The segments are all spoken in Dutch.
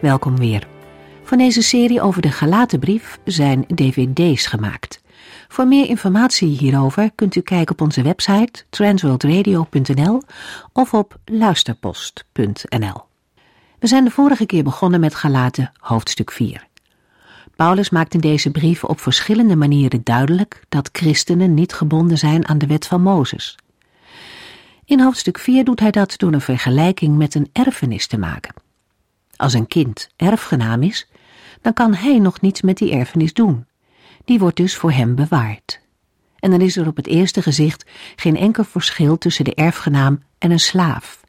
Welkom weer. Van deze serie over de Galatenbrief zijn dvd's gemaakt. Voor meer informatie hierover kunt u kijken op onze website transworldradio.nl of op luisterpost.nl. We zijn de vorige keer begonnen met Galaten hoofdstuk 4. Paulus maakt in deze brief op verschillende manieren duidelijk dat christenen niet gebonden zijn aan de wet van Mozes. In hoofdstuk 4 doet hij dat door een vergelijking met een erfenis te maken. Als een kind erfgenaam is, dan kan hij nog niets met die erfenis doen. Die wordt dus voor hem bewaard. En dan is er op het eerste gezicht geen enkel verschil tussen de erfgenaam en een slaaf.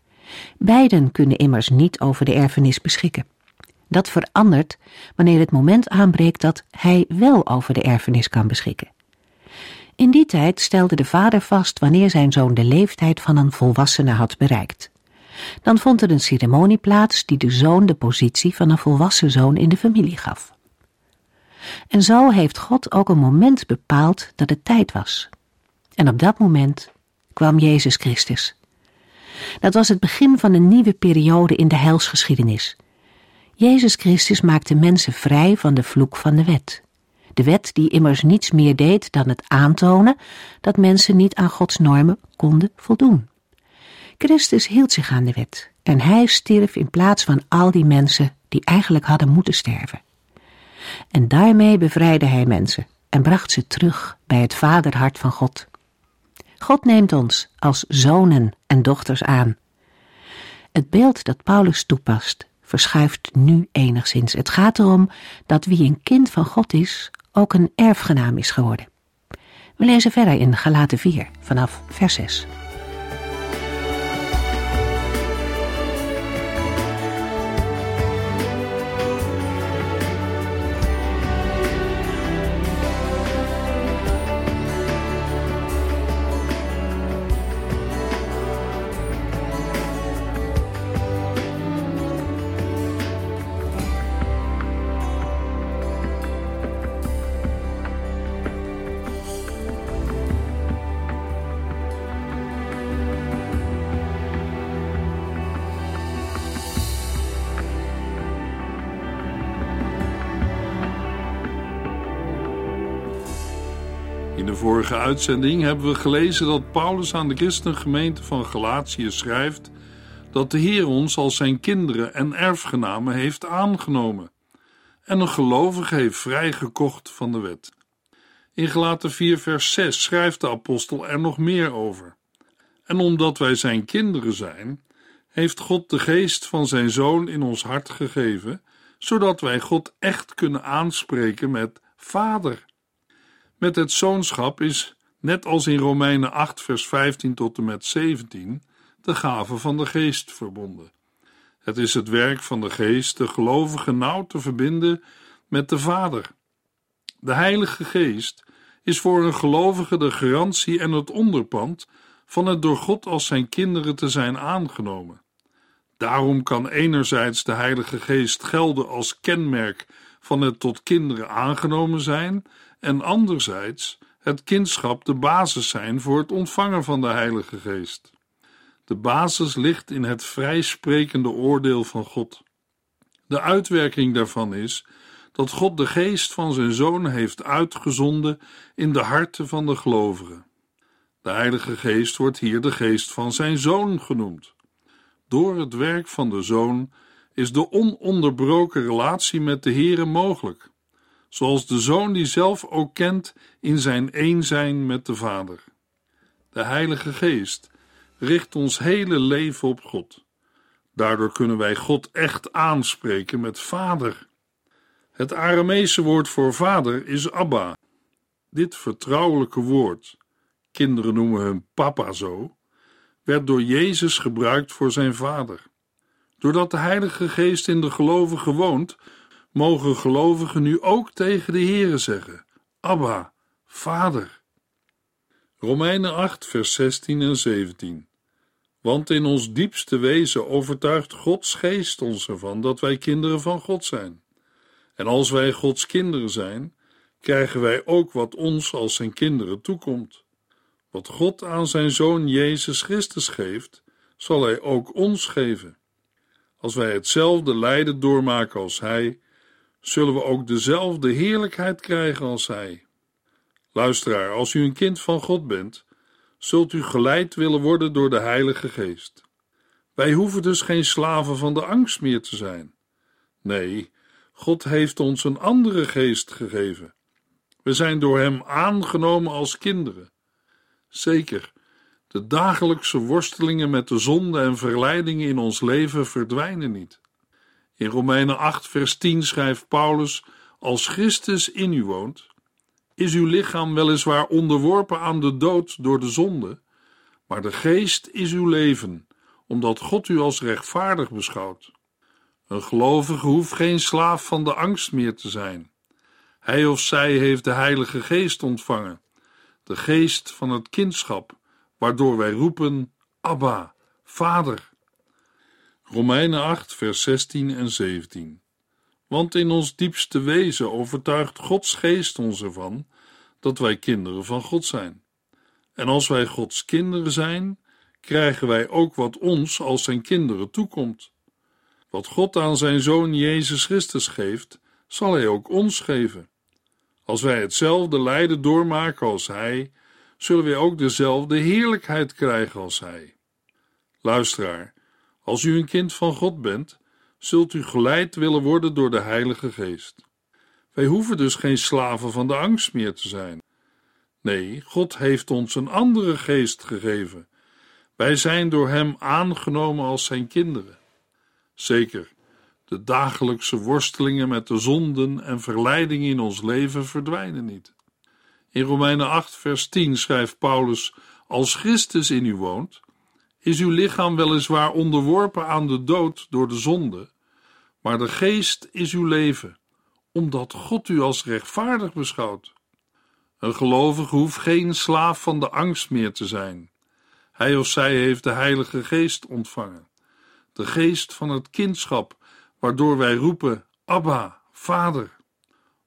Beiden kunnen immers niet over de erfenis beschikken. Dat verandert wanneer het moment aanbreekt dat hij wel over de erfenis kan beschikken. In die tijd stelde de vader vast wanneer zijn zoon de leeftijd van een volwassene had bereikt. Dan vond er een ceremonie plaats die de zoon de positie van een volwassen zoon in de familie gaf. En zo heeft God ook een moment bepaald dat het tijd was. En op dat moment kwam Jezus Christus. Dat was het begin van een nieuwe periode in de heilsgeschiedenis. Jezus Christus maakte mensen vrij van de vloek van de wet. De wet die immers niets meer deed dan het aantonen dat mensen niet aan Gods normen konden voldoen. Christus hield zich aan de wet en hij stierf in plaats van al die mensen die eigenlijk hadden moeten sterven. En daarmee bevrijdde hij mensen en bracht ze terug bij het vaderhart van God. God neemt ons als zonen en dochters aan. Het beeld dat Paulus toepast verschuift nu enigszins. Het gaat erom dat wie een kind van God is, ook een erfgenaam is geworden. We lezen verder in Galaten 4 vanaf vers 6. Vorige uitzending hebben we gelezen dat Paulus aan de christengemeente van Galatië schrijft dat de Heer ons als zijn kinderen en erfgenamen heeft aangenomen en een gelovige heeft vrijgekocht van de wet. In Galaten 4 vers 6 schrijft de apostel er nog meer over. En omdat wij zijn kinderen zijn, heeft God de geest van zijn zoon in ons hart gegeven, zodat wij God echt kunnen aanspreken met Vader. Met het zoonschap is, net als in Romeinen 8, vers 15 tot en met 17, de gave van de geest verbonden. Het is het werk van de geest de gelovige nauw te verbinden met de Vader. De Heilige Geest is voor een gelovige de garantie en het onderpand van het door God als zijn kinderen te zijn aangenomen. Daarom kan enerzijds de Heilige Geest gelden als kenmerk van het tot kinderen aangenomen zijn en anderzijds het kindschap de basis zijn voor het ontvangen van de Heilige Geest. De basis ligt in het vrijsprekende oordeel van God. De uitwerking daarvan is dat God de geest van zijn zoon heeft uitgezonden in de harten van de gelovigen. De Heilige Geest wordt hier de geest van zijn zoon genoemd. Door het werk van de zoon is de ononderbroken relatie met de Heere mogelijk zoals de zoon die zelf ook kent in zijn een zijn met de Vader. De Heilige Geest richt ons hele leven op God. Daardoor kunnen wij God echt aanspreken met Vader. Het Arameese woord voor vader is Abba. Dit vertrouwelijke woord, kinderen noemen hun papa zo, werd door Jezus gebruikt voor zijn vader. Doordat de Heilige Geest in de gelovigen woont, mogen gelovigen nu ook tegen de Heere zeggen: Abba, Vader. Romeinen 8, vers 16 en 17. Want in ons diepste wezen overtuigt Gods geest ons ervan dat wij kinderen van God zijn. En als wij Gods kinderen zijn, krijgen wij ook wat ons als zijn kinderen toekomt. Wat God aan zijn Zoon Jezus Christus geeft, zal Hij ook ons geven. Als wij hetzelfde lijden doormaken als Hij, zullen we ook dezelfde heerlijkheid krijgen als Hij. Luisteraar, als u een kind van God bent, zult u geleid willen worden door de Heilige Geest. Wij hoeven dus geen slaven van de angst meer te zijn. Nee, God heeft ons een andere geest gegeven. We zijn door Hem aangenomen als kinderen. Zeker, de dagelijkse worstelingen met de zonde en verleidingen in ons leven verdwijnen niet. In Romeinen 8, vers 10 schrijft Paulus: Als Christus in u woont, is uw lichaam weliswaar onderworpen aan de dood door de zonde, maar de geest is uw leven, omdat God u als rechtvaardig beschouwt. Een gelovige hoeft geen slaaf van de angst meer te zijn. Hij of zij heeft de Heilige Geest ontvangen, de geest van het kindschap, waardoor wij roepen: Abba, Vader. Romeinen 8, vers 16 en 17. Want in ons diepste wezen overtuigt Gods geest ons ervan dat wij kinderen van God zijn. En als wij Gods kinderen zijn, krijgen wij ook wat ons als zijn kinderen toekomt. Wat God aan zijn Zoon Jezus Christus geeft, zal Hij ook ons geven. Als wij hetzelfde lijden doormaken als Hij, zullen wij ook dezelfde heerlijkheid krijgen als Hij. Luisteraar, als u een kind van God bent, zult u geleid willen worden door de Heilige Geest. Wij hoeven dus geen slaven van de angst meer te zijn. Nee, God heeft ons een andere geest gegeven. Wij zijn door Hem aangenomen als Zijn kinderen. Zeker, de dagelijkse worstelingen met de zonden en verleidingen in ons leven verdwijnen niet. In Romeinen 8, vers 10 schrijft Paulus: Als Christus in u woont, is uw lichaam weliswaar onderworpen aan de dood door de zonde, maar de geest is uw leven, omdat God u als rechtvaardig beschouwt. Een gelovige hoeft geen slaaf van de angst meer te zijn. Hij of zij heeft de Heilige Geest ontvangen, de geest van het kindschap, waardoor wij roepen: Abba, Vader.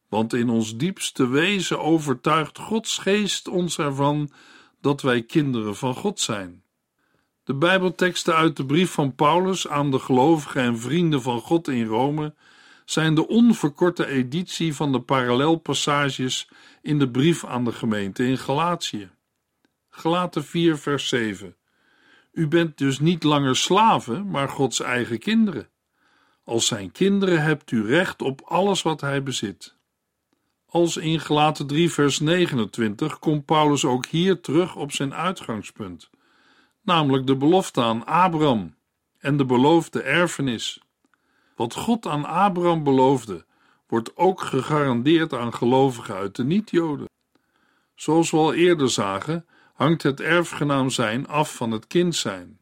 Want in ons diepste wezen overtuigt Gods geest ons ervan dat wij kinderen van God zijn. De Bijbelteksten uit de brief van Paulus aan de gelovigen en vrienden van God in Rome zijn de onverkorte editie van de parallelpassages in de brief aan de gemeente in Galatië. Galaten 4, vers 7. U bent dus niet langer slaven, maar Gods eigen kinderen. Als zijn kinderen hebt u recht op alles wat hij bezit. Als in Galaten 3, vers 29 komt Paulus ook hier terug op zijn uitgangspunt, namelijk de belofte aan Abraham en de beloofde erfenis. Wat God aan Abraham beloofde, wordt ook gegarandeerd aan gelovigen uit de niet-Joden. Zoals we al eerder zagen, hangt het erfgenaam zijn af van het kind zijn.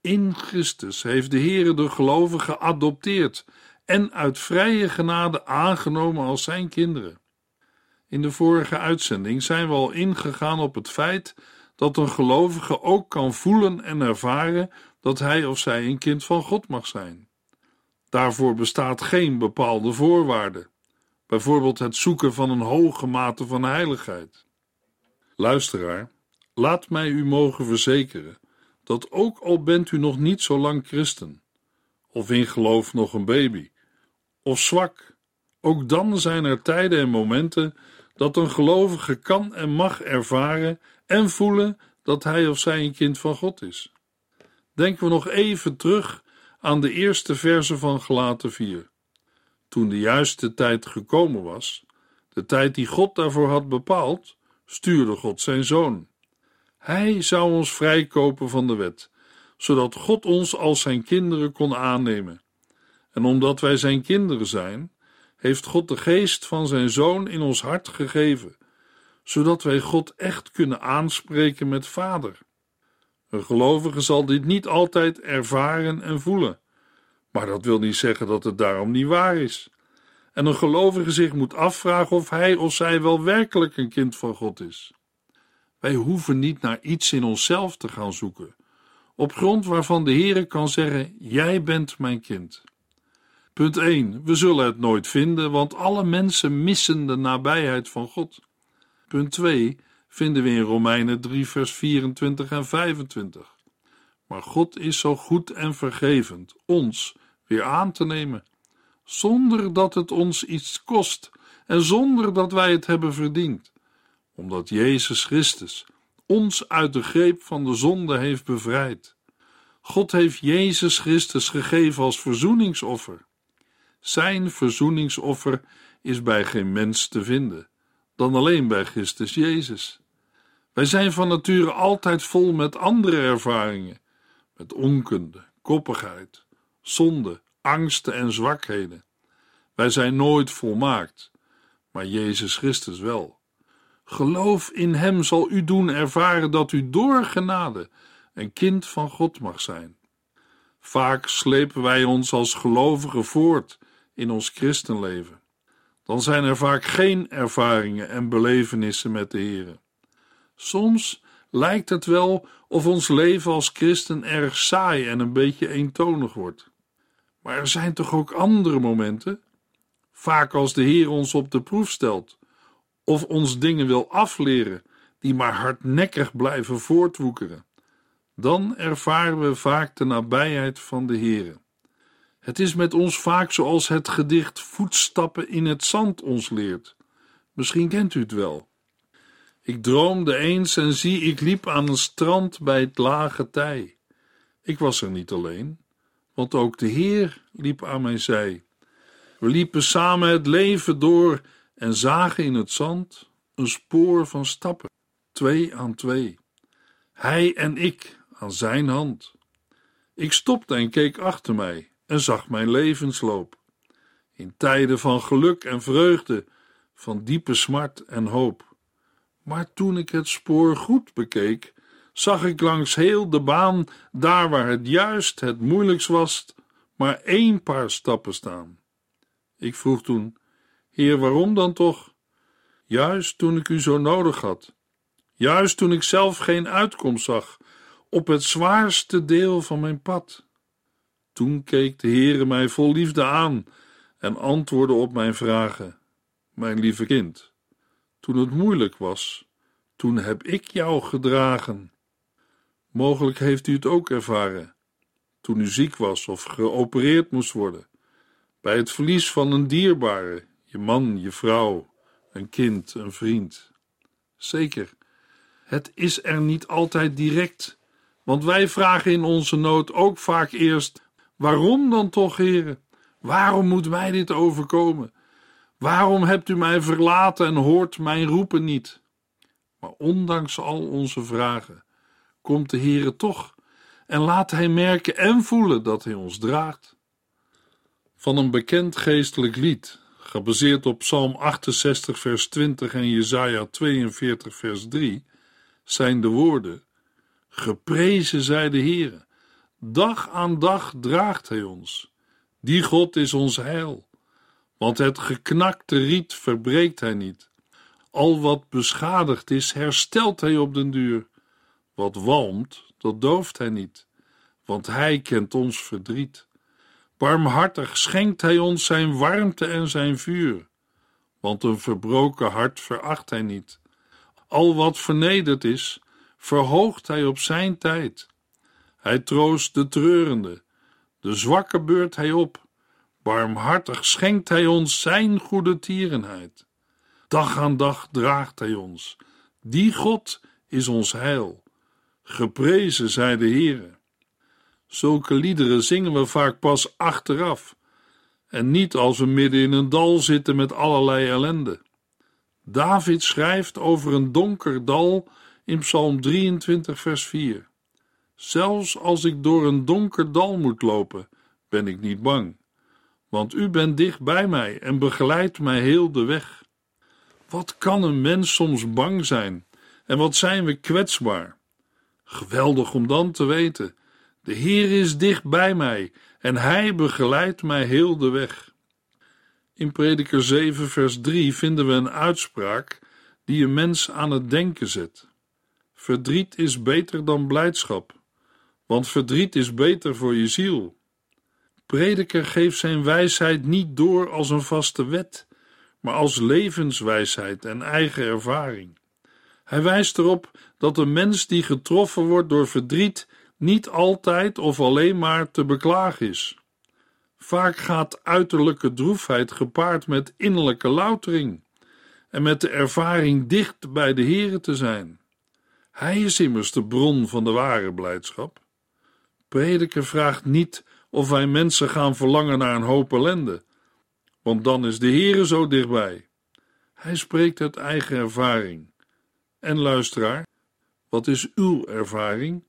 In Christus heeft de Heere de gelovigen geadopteerd en uit vrije genade aangenomen als zijn kinderen. In de vorige uitzending zijn we al ingegaan op het feit dat een gelovige ook kan voelen en ervaren dat hij of zij een kind van God mag zijn. Daarvoor bestaat geen bepaalde voorwaarde, bijvoorbeeld het zoeken van een hoge mate van heiligheid. Luisteraar, laat mij u mogen verzekeren dat ook al bent u nog niet zo lang christen, of in geloof nog een baby, of zwak, ook dan zijn er tijden en momenten dat een gelovige kan en mag ervaren en voelen dat hij of zij een kind van God is. Denken we nog even terug aan de eerste verse van Gelaten 4. Toen de juiste tijd gekomen was, de tijd die God daarvoor had bepaald, stuurde God zijn zoon. Hij zou ons vrijkopen van de wet, zodat God ons als zijn kinderen kon aannemen. En omdat wij zijn kinderen zijn, heeft God de geest van zijn zoon in ons hart gegeven, zodat wij God echt kunnen aanspreken met Vader. Een gelovige zal dit niet altijd ervaren en voelen, Maar dat wil niet zeggen dat het daarom niet waar is. En een gelovige zich moet afvragen of hij of zij wel werkelijk een kind van God is. Wij hoeven niet naar iets in onszelf te gaan zoeken, op grond waarvan de Heere kan zeggen: Jij bent mijn kind. Punt 1. We zullen het nooit vinden, want alle mensen missen de nabijheid van God. Punt 2 vinden we in Romeinen 3, vers 24 en 25. Maar God is zo goed en vergevend ons weer aan te nemen, zonder dat het ons iets kost en zonder dat wij het hebben verdiend, omdat Jezus Christus ons uit de greep van de zonde heeft bevrijd. God heeft Jezus Christus gegeven als verzoeningsoffer. Zijn verzoeningsoffer is bij geen mens te vinden, dan alleen bij Christus Jezus. Wij zijn van nature altijd vol met andere ervaringen, met onkunde, koppigheid, zonde, angsten en zwakheden. Wij zijn nooit volmaakt, maar Jezus Christus wel. Geloof in Hem zal u doen ervaren dat u door genade een kind van God mag zijn. Vaak slepen wij ons als gelovigen voort in ons christenleven. Dan zijn er vaak geen ervaringen en belevenissen met de Heer. Soms lijkt het wel of ons leven als christen erg saai en een beetje eentonig wordt. Maar er zijn toch ook andere momenten? Vaak als de Heer ons op de proef stelt, of ons dingen wil afleren die maar hardnekkig blijven voortwoekeren. Dan ervaren we vaak de nabijheid van de Heer. Het is met ons vaak zoals het gedicht Voetstappen in het zand ons leert. Misschien kent u het wel. Ik droomde eens en zie, ik liep aan een strand bij het lage tij. Ik was er niet alleen, want ook de Heer liep aan mijn zij. We liepen samen het leven door en zagen in het zand een spoor van stappen, twee aan twee. Hij en ik aan zijn hand. Ik stopte en keek achter mij en zag mijn levensloop. In tijden van geluk en vreugde, van diepe smart en hoop. Maar toen ik het spoor goed bekeek, zag ik langs heel de baan, daar waar het juist het moeilijkst was, maar één paar stappen staan. Ik vroeg toen: Heer, waarom dan toch? Juist toen ik u zo nodig had, juist toen ik zelf geen uitkomst zag op het zwaarste deel van mijn pad. Toen keek de Heere mij vol liefde aan en antwoordde op mijn vragen: Mijn lieve kind, toen het moeilijk was, toen heb ik jou gedragen. Mogelijk heeft u het ook ervaren, toen u ziek was of geopereerd moest worden, bij het verlies van een dierbare, je man, je vrouw, een kind, een vriend. Zeker, het is er niet altijd direct, want wij vragen in onze nood ook vaak eerst: waarom dan toch, heren? Waarom moet mij dit overkomen? Waarom hebt u mij verlaten en hoort mijn roepen niet? Maar ondanks al onze vragen komt de Heere toch en laat Hij merken en voelen dat Hij ons draagt. Van een bekend geestelijk lied, gebaseerd op Psalm 68 vers 20 en Jesaja 42 vers 3, zijn de woorden: Geprezen zij de Heere, dag aan dag draagt Hij ons. Die God is ons heil, want het geknakte riet verbreekt Hij niet al wat beschadigd is, herstelt hij op den duur. Wat walmt, dat dooft hij niet, want hij kent ons verdriet. Barmhartig schenkt hij ons zijn warmte en zijn vuur, want een verbroken hart veracht hij niet. Al wat vernederd is, verhoogt hij op zijn tijd. Hij troost de treurende, de zwakke beurt hij op. Barmhartig schenkt hij ons zijn goede tierenheid. Dag aan dag draagt Hij ons. Die God is ons heil. Geprezen zij de Heere. Zulke liederen zingen we vaak pas achteraf en niet als we midden in een dal zitten met allerlei ellende. David schrijft over een donker dal in Psalm 23, vers 4. Zelfs als ik door een donker dal moet lopen, ben ik niet bang, want u bent dicht bij mij en begeleidt mij heel de weg. Wat kan een mens soms bang zijn en wat zijn we kwetsbaar? Geweldig om dan te weten: de Heer is dicht bij mij en hij begeleidt mij heel de weg. In Prediker 7, vers 3 vinden we een uitspraak die een mens aan het denken zet. Verdriet is beter dan blijdschap, want verdriet is beter voor je ziel. Prediker geeft zijn wijsheid niet door als een vaste wet, maar als levenswijsheid en eigen ervaring. Hij wijst erop dat een mens die getroffen wordt door verdriet niet altijd of alleen maar te beklagen is. Vaak gaat uiterlijke droefheid gepaard met innerlijke loutering en met de ervaring dicht bij de Here te zijn. Hij is immers de bron van de ware blijdschap. Prediker vraagt niet of wij mensen gaan verlangen naar een hoop ellende, want dan is de Here zo dichtbij. Hij spreekt uit eigen ervaring. En luisteraar, wat is uw ervaring?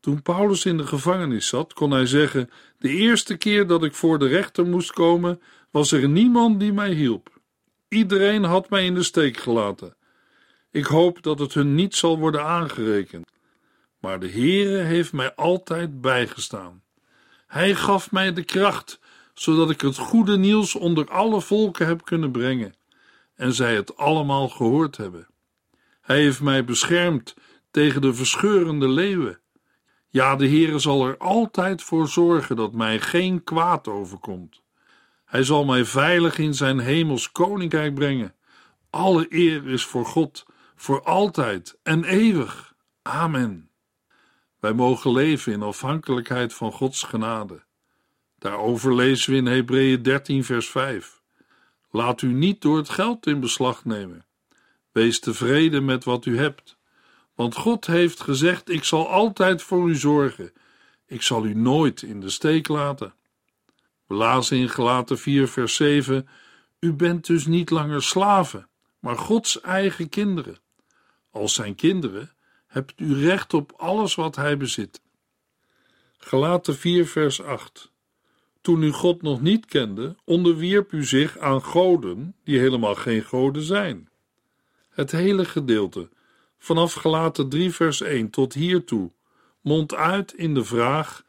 Toen Paulus in de gevangenis zat, kon hij zeggen: De eerste keer dat ik voor de rechter moest komen, was er niemand die mij hielp. Iedereen had mij in de steek gelaten. Ik hoop dat het hun niet zal worden aangerekend. Maar de Heere heeft mij altijd bijgestaan. Hij gaf mij de kracht, zodat ik het goede nieuws onder alle volken heb kunnen brengen, en zij het allemaal gehoord hebben. Hij heeft mij beschermd tegen de verscheurende leeuwen. Ja, de Heere zal er altijd voor zorgen dat mij geen kwaad overkomt. Hij zal mij veilig in zijn hemels koninkrijk brengen. Alle eer is voor God, voor altijd en eeuwig. Amen. Wij mogen leven in afhankelijkheid van Gods genade. Daarover lezen we in Hebreeën 13, vers 5. Laat u niet door het geld in beslag nemen. Wees tevreden met wat u hebt. Want God heeft gezegd: Ik zal altijd voor u zorgen. Ik zal u nooit in de steek laten. We lazen in Gelaten 4, vers 7: U bent dus niet langer slaven, maar Gods eigen kinderen. Als zijn kinderen hebt u recht op alles wat hij bezit. Gelaten 4, vers 8. Toen u God nog niet kende, onderwierp u zich aan goden die helemaal geen goden zijn. Het hele gedeelte, vanaf Gelaten 3, vers 1 tot hiertoe, mondt uit in de vraag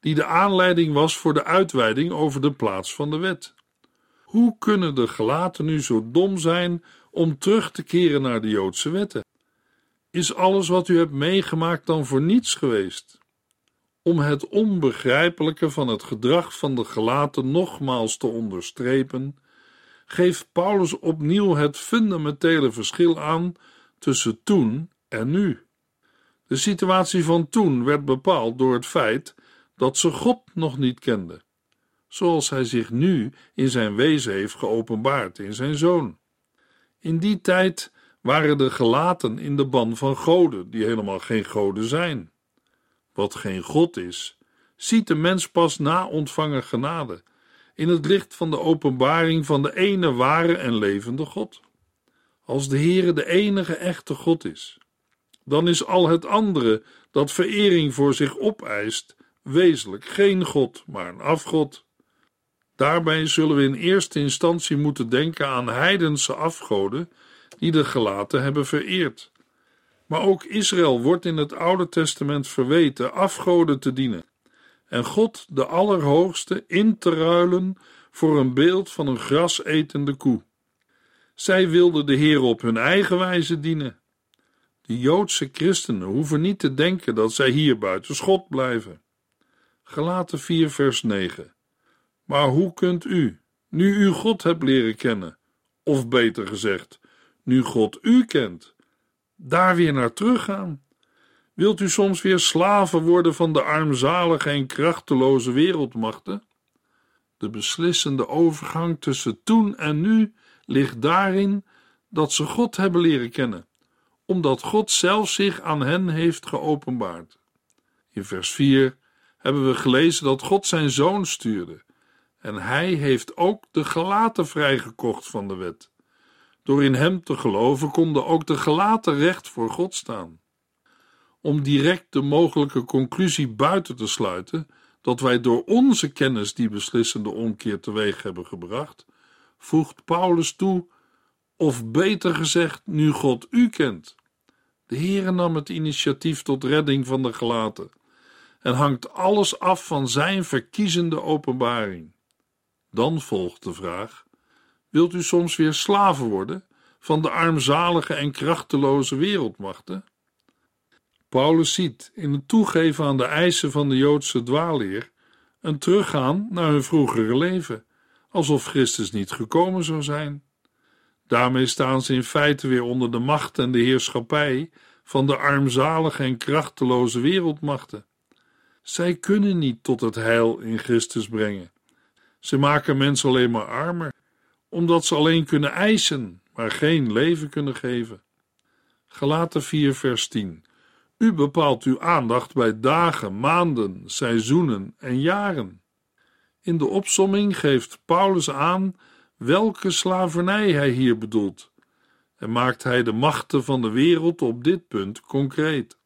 die de aanleiding was voor de uitweiding over de plaats van de wet. Hoe kunnen de gelaten nu zo dom zijn om terug te keren naar de Joodse wetten? Is alles wat u hebt meegemaakt dan voor niets geweest? Om het onbegrijpelijke van het gedrag van de gelaten nogmaals te onderstrepen, geeft Paulus opnieuw het fundamentele verschil aan tussen toen en nu. De situatie van toen werd bepaald door het feit dat ze God nog niet kenden, zoals hij zich nu in zijn wezen heeft geopenbaard in zijn zoon. In die tijd waren de gelaten in de ban van goden, die helemaal geen goden zijn. Wat geen God is, ziet de mens pas na ontvangen genade, in het licht van de openbaring van de ene ware en levende God. Als de Heere de enige echte God is, dan is al het andere dat verering voor zich opeist, wezenlijk geen God, maar een afgod. Daarbij zullen we in eerste instantie moeten denken aan heidense afgoden die de gelaten hebben vereerd. Maar ook Israël wordt in het Oude Testament verweten afgoden te dienen en God de Allerhoogste in te ruilen voor een beeld van een grasetende koe. Zij wilden de Heer op hun eigen wijze dienen. De Joodse christenen hoeven niet te denken dat zij hier buiten schot blijven. Gelaten 4, vers 9. Maar hoe kunt u, nu u God hebt leren kennen, of beter gezegd, nu God u kent, daar weer naar teruggaan? Wilt u soms weer slaven worden van de armzalige en krachteloze wereldmachten? De beslissende overgang tussen toen en nu ligt daarin dat ze God hebben leren kennen, omdat God zelf zich aan hen heeft geopenbaard. In vers 4 hebben we gelezen dat God zijn zoon stuurde. En hij heeft ook de gelaten vrijgekocht van de wet. Door in hem te geloven konden ook de gelaten recht voor God staan. Om direct de mogelijke conclusie buiten te sluiten dat wij door onze kennis die beslissende omkeer teweeg hebben gebracht, voegt Paulus toe, of beter gezegd, nu God u kent. De Heere nam het initiatief tot redding van de gelaten en hangt alles af van zijn verkiezende openbaring. Dan volgt de vraag: wilt u soms weer slaven worden van de armzalige en krachteloze wereldmachten? Paulus ziet in het toegeven aan de eisen van de Joodse dwaalleer een teruggaan naar hun vroegere leven, alsof Christus niet gekomen zou zijn. Daarmee staan ze in feite weer onder de macht en de heerschappij van de armzalige en krachteloze wereldmachten. Zij kunnen niet tot het heil in Christus brengen. Ze maken mensen alleen maar armer, omdat ze alleen kunnen eisen, maar geen leven kunnen geven. Galaten 4 vers 10 U bepaalt uw aandacht bij dagen, maanden, seizoenen en jaren. In de opsomming geeft Paulus aan welke slavernij hij hier bedoelt en maakt hij de machten van de wereld op dit punt concreet.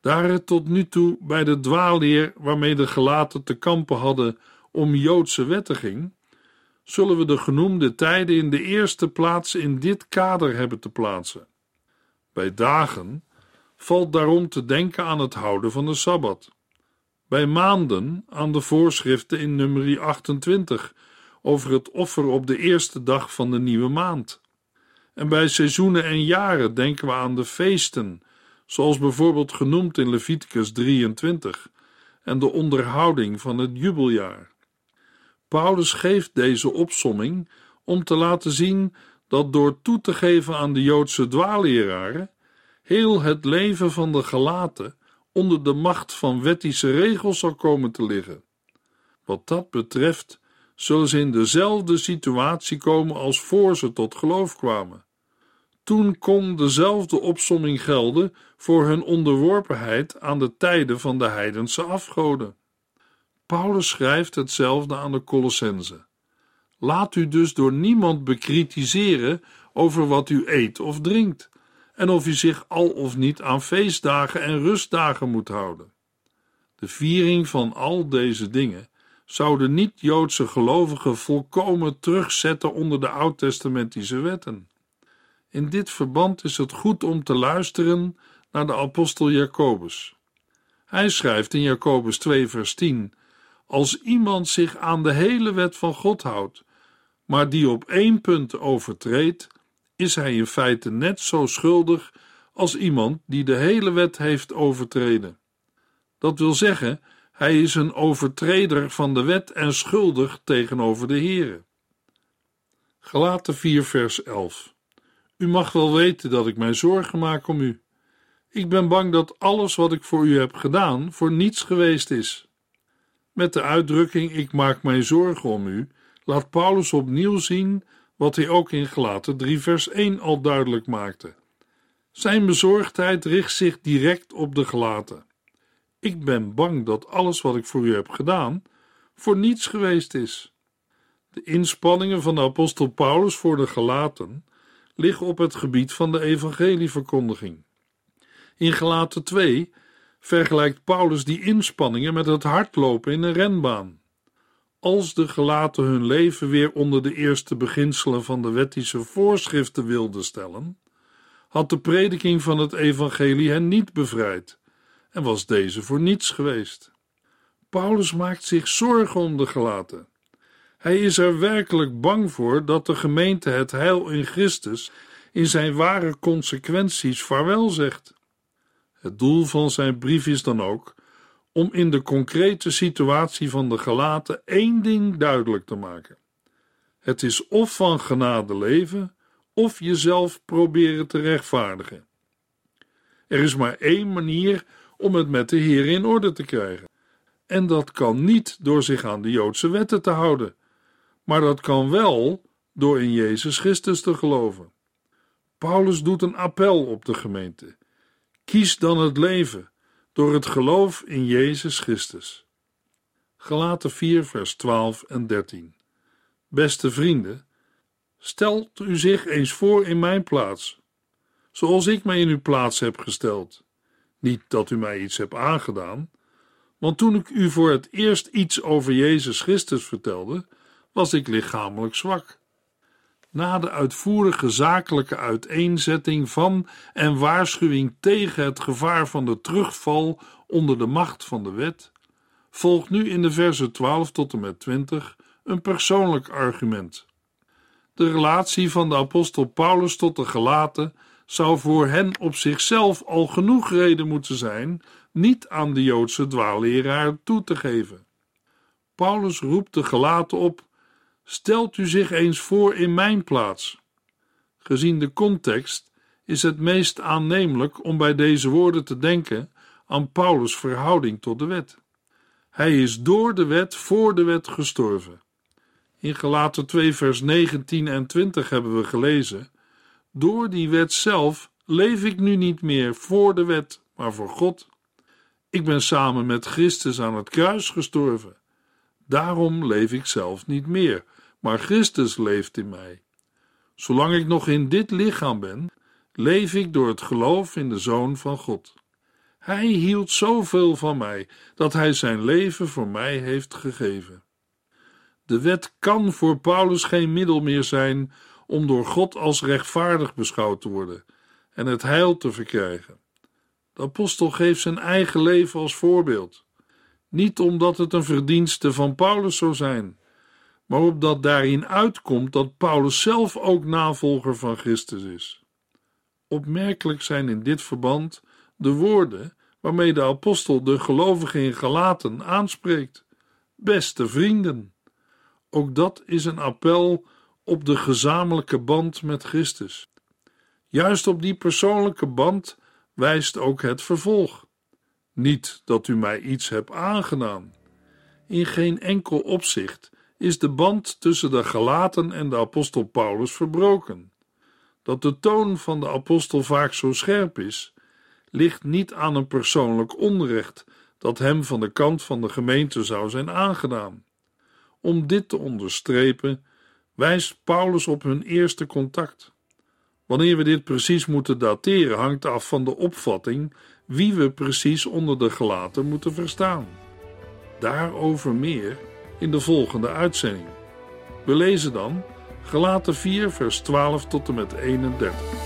Daar het tot nu toe bij de dwaalleer waarmee de gelaten te kampen hadden om Joodse wetten ging, zullen we de genoemde tijden in de eerste plaats in dit kader hebben te plaatsen. Bij dagen valt daarom te denken aan het houden van de Sabbat. Bij maanden aan de voorschriften in nummer 28 over het offer op de eerste dag van de nieuwe maand. En bij seizoenen en jaren denken we aan de feesten, zoals bijvoorbeeld genoemd in Leviticus 23, en de onderhouding van het jubeljaar. Paulus geeft deze opsomming om te laten zien dat door toe te geven aan de Joodse dwaalleraren heel het leven van de gelaten onder de macht van wettische regels zal komen te liggen. Wat dat betreft zullen ze in dezelfde situatie komen als voor ze tot geloof kwamen. Toen kon dezelfde opsomming gelden voor hun onderworpenheid aan de tijden van de heidense afgoden. Paulus schrijft hetzelfde aan de Colossense. Laat u dus door niemand bekritiseren over wat u eet of drinkt, en of u zich al of niet aan feestdagen en rustdagen moet houden. De viering van al deze dingen zouden niet-Joodse gelovigen volkomen terugzetten onder de oud-testamentische wetten. In dit verband is het goed om te luisteren naar de apostel Jacobus. Hij schrijft in Jacobus 2, vers 10: Als iemand zich aan de hele wet van God houdt, maar die op één punt overtreedt, is hij in feite net zo schuldig als iemand die de hele wet heeft overtreden. Dat wil zeggen, hij is een overtreder van de wet en schuldig tegenover de Heere. Galaten 4 vers 11 U mag wel weten dat ik mij zorgen maak om u. Ik ben bang dat alles wat ik voor u heb gedaan voor niets geweest is. Met de uitdrukking ik maak mij zorgen om u, laat Paulus opnieuw zien wat hij ook in Galaten 3 vers 1 al duidelijk maakte. Zijn bezorgdheid richt zich direct op de gelaten. Ik ben bang dat alles wat ik voor u heb gedaan voor niets geweest is. De inspanningen van de apostel Paulus voor de gelaten liggen op het gebied van de evangelieverkondiging. In Gelaten 2 vergelijkt Paulus die inspanningen met het hardlopen in een renbaan. Als de gelaten hun leven weer onder de eerste beginselen van de wettische voorschriften wilden stellen, had de prediking van het evangelie hen niet bevrijd en was deze voor niets geweest. Paulus maakt zich zorgen om de gelaten. Hij is er werkelijk bang voor dat de gemeente het heil in Christus in zijn ware consequenties vaarwel zegt. Het doel van zijn brief is dan ook om in de concrete situatie van de gelaten één ding duidelijk te maken. Het is of van genade leven, of jezelf proberen te rechtvaardigen. Er is maar één manier om het met de Heer in orde te krijgen. En dat kan niet door zich aan de Joodse wetten te houden, maar dat kan wel door in Jezus Christus te geloven. Paulus doet een appel op de gemeente. Kies dan het leven door het geloof in Jezus Christus. Gelaten 4, vers 12 en 13. Beste vrienden, stelt u zich eens voor in mijn plaats, zoals ik mij in uw plaats heb gesteld. Niet dat u mij iets hebt aangedaan, want toen ik u voor het eerst iets over Jezus Christus vertelde, was ik lichamelijk zwak. Na de uitvoerige zakelijke uiteenzetting van en waarschuwing tegen het gevaar van de terugval onder de macht van de wet, volgt nu in de versen 12 tot en met 20 een persoonlijk argument. De relatie van de apostel Paulus tot de gelaten zou voor hen op zichzelf al genoeg reden moeten zijn niet aan de Joodse dwaalleraar toe te geven. Paulus roept de gelaten op: stelt u zich eens voor in mijn plaats. Gezien de context is het meest aannemelijk om bij deze woorden te denken aan Paulus' verhouding tot de wet. Hij is door de wet voor de wet gestorven. In Gelaten 2 vers 19 en 20 hebben we gelezen: Door die wet zelf leef ik nu niet meer voor de wet, maar voor God. Ik ben samen met Christus aan het kruis gestorven. Daarom leef ik zelf niet meer, maar Christus leeft in mij. Zolang ik nog in dit lichaam ben, leef ik door het geloof in de Zoon van God. Hij hield zoveel van mij dat hij zijn leven voor mij heeft gegeven. De wet kan voor Paulus geen middel meer zijn om door God als rechtvaardig beschouwd te worden en het heil te verkrijgen. De apostel geeft zijn eigen leven als voorbeeld. Niet omdat het een verdienste van Paulus zou zijn, maar opdat daarin uitkomt dat Paulus zelf ook navolger van Christus is. Opmerkelijk zijn in dit verband de woorden waarmee de apostel de gelovigen in Galaten aanspreekt: beste vrienden. Ook dat is een appel op de gezamenlijke band met Christus. Juist op die persoonlijke band wijst ook het vervolg. Niet dat u mij iets hebt aangedaan. In geen enkel opzicht is de band tussen de Galaten en de apostel Paulus verbroken. Dat de toon van de apostel vaak zo scherp is, ligt niet aan een persoonlijk onrecht dat hem van de kant van de gemeente zou zijn aangedaan. Om dit te onderstrepen, wijst Paulus op hun eerste contact. Wanneer we dit precies moeten dateren, hangt af van de opvatting wie we precies onder de gelaten moeten verstaan. Daarover meer in de volgende uitzending. We lezen dan Gelaten 4, vers 12 tot en met 31.